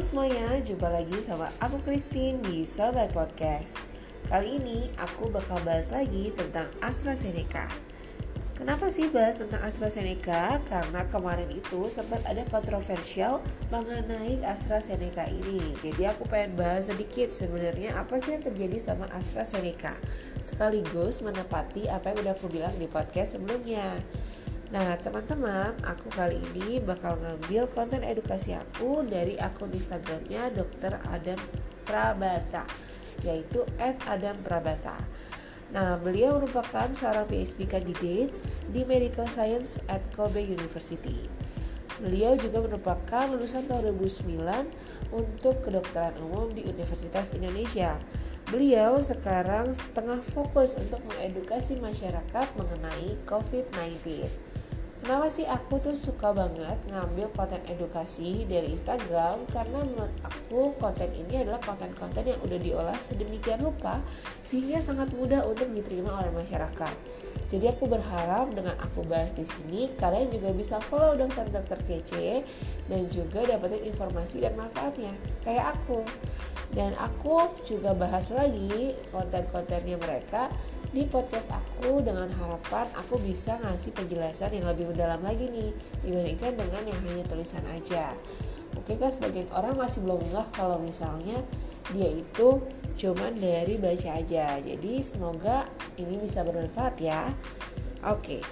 Halo semuanya, jumpa lagi sama aku Christine di Sobat Podcast. Kali ini aku bakal bahas lagi tentang AstraZeneca. Kenapa sih bahas tentang AstraZeneca? Karena kemarin itu sempat ada kontroversial mengenai AstraZeneca ini. Jadi aku pengen bahas sedikit sebenarnya apa sih yang terjadi sama AstraZeneca Sekaligus menepati apa yang udah aku bilang di podcast sebelumnya Nah, teman-teman, aku kali ini bakal ngambil konten edukasi aku dari akun Instagramnya Dr. Adam Prabata, yaitu @adam_prabata. Nah, beliau merupakan seorang PhD candidate di Medical Science at Kobe University. Beliau juga merupakan lulusan tahun 2009 untuk kedokteran umum di Universitas Indonesia. Beliau sekarang tengah fokus untuk mengedukasi masyarakat mengenai COVID-19. Kenapa sih aku tuh suka banget ngambil konten edukasi dari Instagram? Karena menurut aku konten ini adalah konten-konten yang udah diolah sedemikian rupa Sehingga sangat mudah untuk diterima oleh masyarakat. Jadi aku berharap dengan aku bahas di sini Kalian juga bisa follow dokter-dokter kece Dan juga dapetin informasi dan manfaatnya Kayak aku. Dan aku juga bahas lagi konten-kontennya mereka di podcast aku dengan harapan aku bisa ngasih penjelasan yang lebih mendalam lagi nih dibandingkan dengan yang hanya tulisan aja. Mungkin kan sebagian orang masih belum ngeh kalau misalnya dia itu cuman dari baca aja. Jadi semoga ini bisa bermanfaat ya. Oke.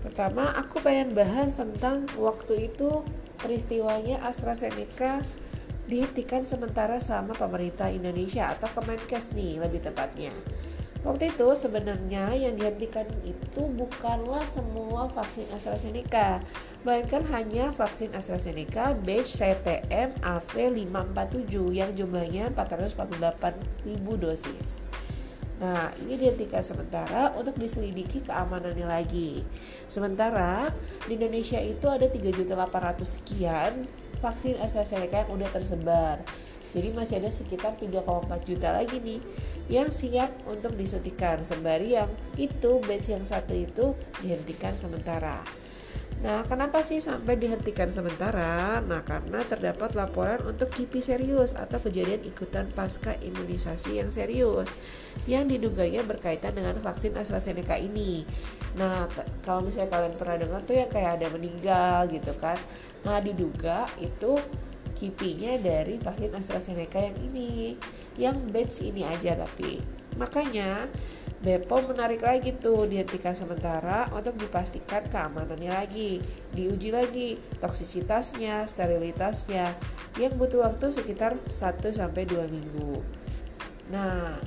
Pertama aku pengen bahas tentang waktu itu peristiwanya AstraZeneca dihentikan sementara sama pemerintah Indonesia atau Kemenkes nih lebih tepatnya. Waktu itu sebenarnya yang dihentikan itu bukanlah semua vaksin AstraZeneca, melainkan hanya vaksin AstraZeneca batch CTM AV547 yang jumlahnya 448.000 dosis. Nah, ini dihentikan sementara untuk diselidiki keamanannya lagi. Sementara di Indonesia itu ada 3.800 sekian vaksin AstraZeneca yang udah tersebar. Jadi masih ada sekitar 3,4 juta lagi nih yang siap untuk disuntikan sembari yang itu batch yang satu itu dihentikan sementara. Nah, kenapa sih sampai dihentikan sementara? Nah, karena terdapat laporan untuk kipi serius atau kejadian ikutan pasca imunisasi yang serius yang diduganya berkaitan dengan vaksin AstraZeneca ini. Nah, kalau misalnya kalian pernah dengar tuh yang kayak ada meninggal gitu kan. Nah, diduga itu kipinya dari vaksin AstraZeneca yang ini yang batch ini aja tapi makanya Bepom menarik lagi tuh dihentikan sementara untuk dipastikan keamanannya lagi, diuji lagi toksisitasnya, sterilitasnya yang butuh waktu sekitar 1 sampai 2 minggu. Nah,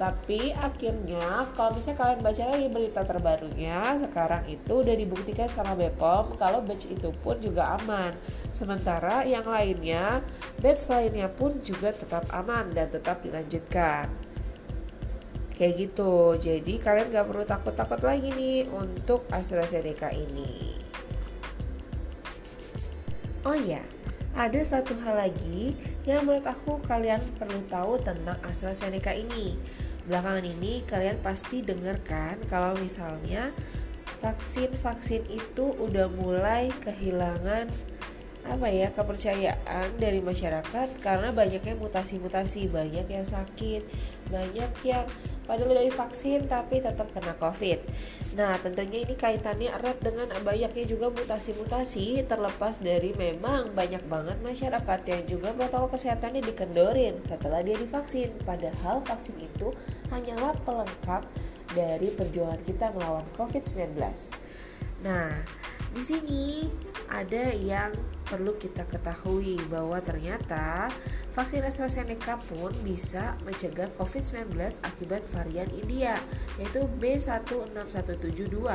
tapi akhirnya kalau misalnya kalian baca lagi berita terbarunya sekarang itu udah dibuktikan sama Bepom kalau batch itu pun juga aman. Sementara yang lainnya batch lainnya pun juga tetap aman dan tetap dilanjutkan. Kayak gitu. Jadi kalian gak perlu takut-takut lagi nih untuk AstraZeneca ini. Oh ya, ada satu hal lagi yang menurut aku kalian perlu tahu tentang AstraZeneca ini belakangan ini kalian pasti dengarkan kalau misalnya vaksin-vaksin itu udah mulai kehilangan apa ya kepercayaan dari masyarakat karena banyaknya mutasi-mutasi banyak yang sakit banyak yang padahal dari vaksin tapi tetap kena covid. Nah tentunya ini kaitannya erat dengan banyaknya juga mutasi-mutasi terlepas dari memang banyak banget masyarakat yang juga protokol kesehatannya dikendorin setelah dia divaksin. Padahal vaksin itu hanyalah pelengkap dari perjuangan kita melawan covid-19 nah di sini ada yang perlu kita ketahui bahwa ternyata vaksin AstraZeneca pun bisa mencegah COVID-19 akibat varian India yaitu B16172.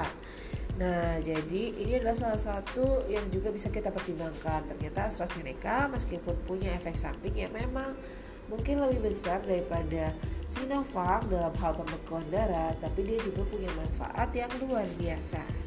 Nah, jadi ini adalah salah satu yang juga bisa kita pertimbangkan. Ternyata AstraZeneca meskipun punya efek samping yang memang mungkin lebih besar daripada Sinovac dalam hal pembekuan darah, tapi dia juga punya manfaat yang luar biasa.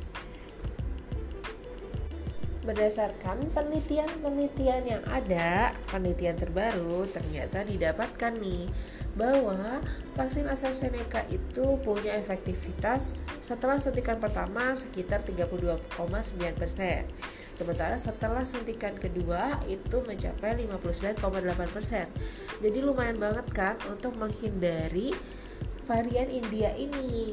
Berdasarkan penelitian-penelitian yang ada, penelitian terbaru ternyata didapatkan nih bahwa vaksin AstraZeneca itu punya efektivitas setelah suntikan pertama sekitar 32,9%. Sementara setelah suntikan kedua itu mencapai 59,8%. Jadi lumayan banget kan untuk menghindari varian India ini.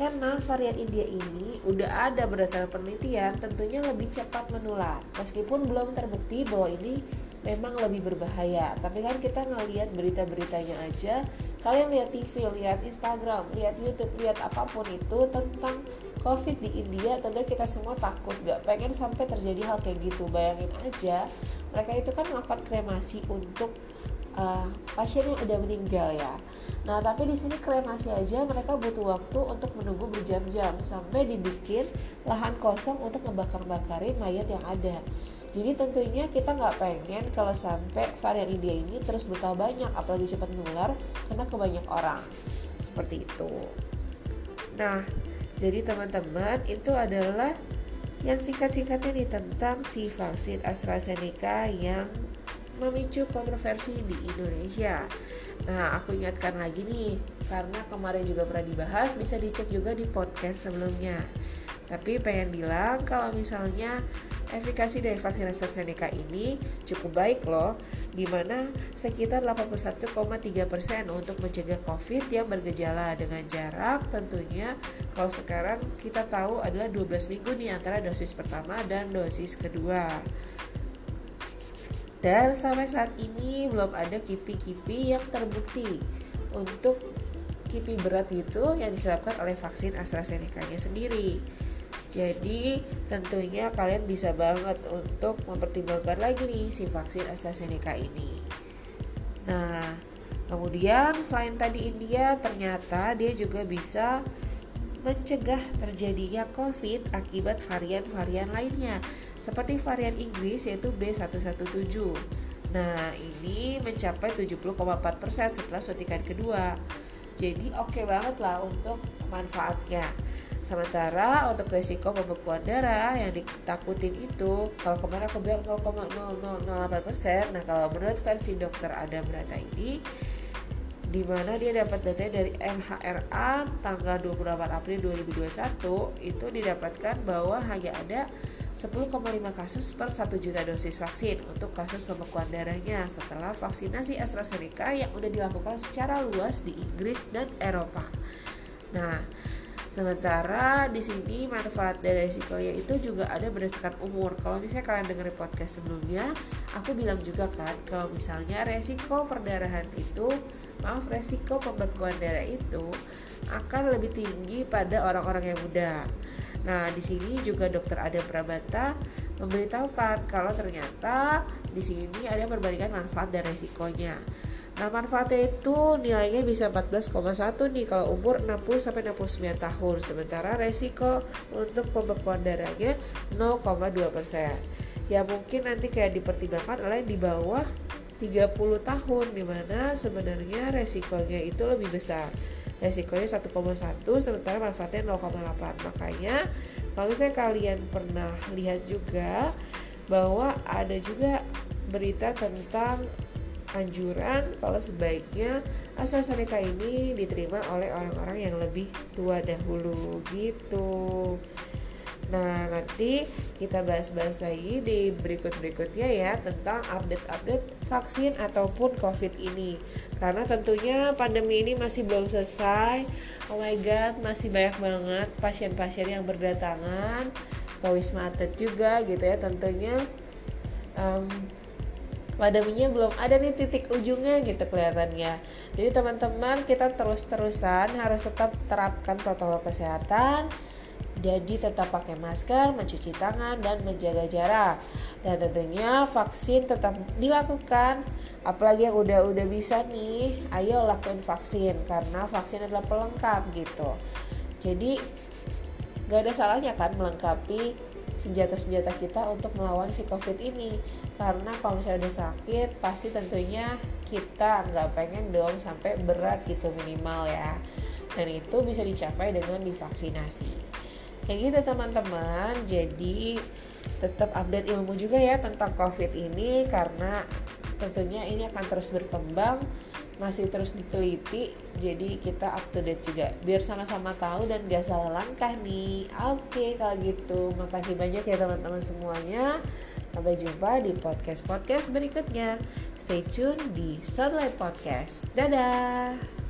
Karena varian India ini udah ada berdasarkan penelitian tentunya lebih cepat menular. Meskipun belum terbukti bahwa ini memang lebih berbahaya. Tapi kan kita ngelihat berita-beritanya aja. Kalian lihat TV, lihat Instagram, lihat YouTube, lihat apa pun itu tentang COVID di India tentu kita semua takut gak pengen sampai terjadi hal kayak gitu bayangin aja mereka itu kan melakukan kremasi untuk uh, pasien yang udah meninggal ya Nah, tapi di sini kremasi aja mereka butuh waktu untuk menunggu berjam-jam sampai dibikin lahan kosong untuk ngebakar-bakarin mayat yang ada. Jadi tentunya kita nggak pengen kalau sampai varian India ini terus bertambah banyak, apalagi cepat menular karena ke banyak orang. Seperti itu. Nah, jadi teman-teman itu adalah yang singkat-singkatnya nih tentang si vaksin AstraZeneca yang memicu kontroversi di Indonesia. Nah, aku ingatkan lagi nih, karena kemarin juga pernah dibahas, bisa dicek juga di podcast sebelumnya. Tapi pengen bilang kalau misalnya efikasi dari vaksin AstraZeneca ini cukup baik loh, di mana sekitar 81,3% untuk mencegah COVID yang bergejala dengan jarak tentunya kalau sekarang kita tahu adalah 12 minggu nih antara dosis pertama dan dosis kedua. Dan sampai saat ini belum ada kipi-kipi yang terbukti untuk kipi berat itu yang disebabkan oleh vaksin AstraZeneca-nya sendiri. Jadi tentunya kalian bisa banget untuk mempertimbangkan lagi nih si vaksin AstraZeneca ini. Nah, kemudian selain tadi India ternyata dia juga bisa mencegah terjadinya COVID akibat varian-varian lainnya seperti varian Inggris yaitu B117. Nah, ini mencapai 70,4% setelah suntikan kedua. Jadi oke okay banget lah untuk manfaatnya. Sementara untuk resiko pembekuan darah yang ditakutin itu kalau kemarin aku bilang 0,0008%, nah kalau menurut versi dokter Adam Brata ini di mana dia dapat data dari MHRA tanggal 28 April 2021 itu didapatkan bahwa hanya ada 10,5 kasus per 1 juta dosis vaksin untuk kasus pembekuan darahnya setelah vaksinasi AstraZeneca yang sudah dilakukan secara luas di Inggris dan Eropa. Nah, Sementara di sini manfaat dan resikonya itu juga ada berdasarkan umur. Kalau misalnya kalian dengerin podcast sebelumnya, aku bilang juga kan kalau misalnya resiko perdarahan itu maaf resiko pembekuan darah itu akan lebih tinggi pada orang-orang yang muda. Nah, di sini juga dokter Adam Prabata memberitahukan kalau ternyata di sini ada perbandingan manfaat dan resikonya. Nah, manfaatnya itu nilainya bisa 14,1 nih kalau umur 60 sampai 69 tahun. Sementara resiko untuk pembekuan darahnya 0,2%. Ya mungkin nanti kayak dipertimbangkan oleh di bawah 30 tahun di mana sebenarnya resikonya itu lebih besar resikonya 1,1 sementara manfaatnya 0,8 makanya kalau misalnya kalian pernah lihat juga bahwa ada juga berita tentang anjuran kalau sebaiknya AstraZeneca ini diterima oleh orang-orang yang lebih tua dahulu gitu Nah, nanti kita bahas-bahas lagi di berikut-berikutnya ya tentang update-update vaksin ataupun COVID ini. Karena tentunya pandemi ini masih belum selesai. Oh my god, masih banyak banget pasien-pasien yang berdatangan ke Wisma Atlet juga gitu ya tentunya. Um, pandeminya belum ada nih titik ujungnya gitu kelihatannya. Jadi teman-teman kita terus-terusan harus tetap terapkan protokol kesehatan jadi tetap pakai masker, mencuci tangan, dan menjaga jarak. Dan tentunya vaksin tetap dilakukan. Apalagi yang udah-udah bisa nih, ayo lakuin vaksin karena vaksin adalah pelengkap gitu. Jadi gak ada salahnya kan melengkapi senjata-senjata kita untuk melawan si covid ini karena kalau misalnya udah sakit pasti tentunya kita nggak pengen dong sampai berat gitu minimal ya dan itu bisa dicapai dengan divaksinasi kayak gitu teman-teman. Jadi tetap update ilmu juga ya tentang covid ini karena tentunya ini akan terus berkembang masih terus diteliti. Jadi kita up to date juga. Biar sama-sama tahu dan gak salah langkah nih. Oke kalau gitu. Makasih banyak ya teman-teman semuanya. Sampai jumpa di podcast podcast berikutnya. Stay tune di Sunlight Podcast. Dadah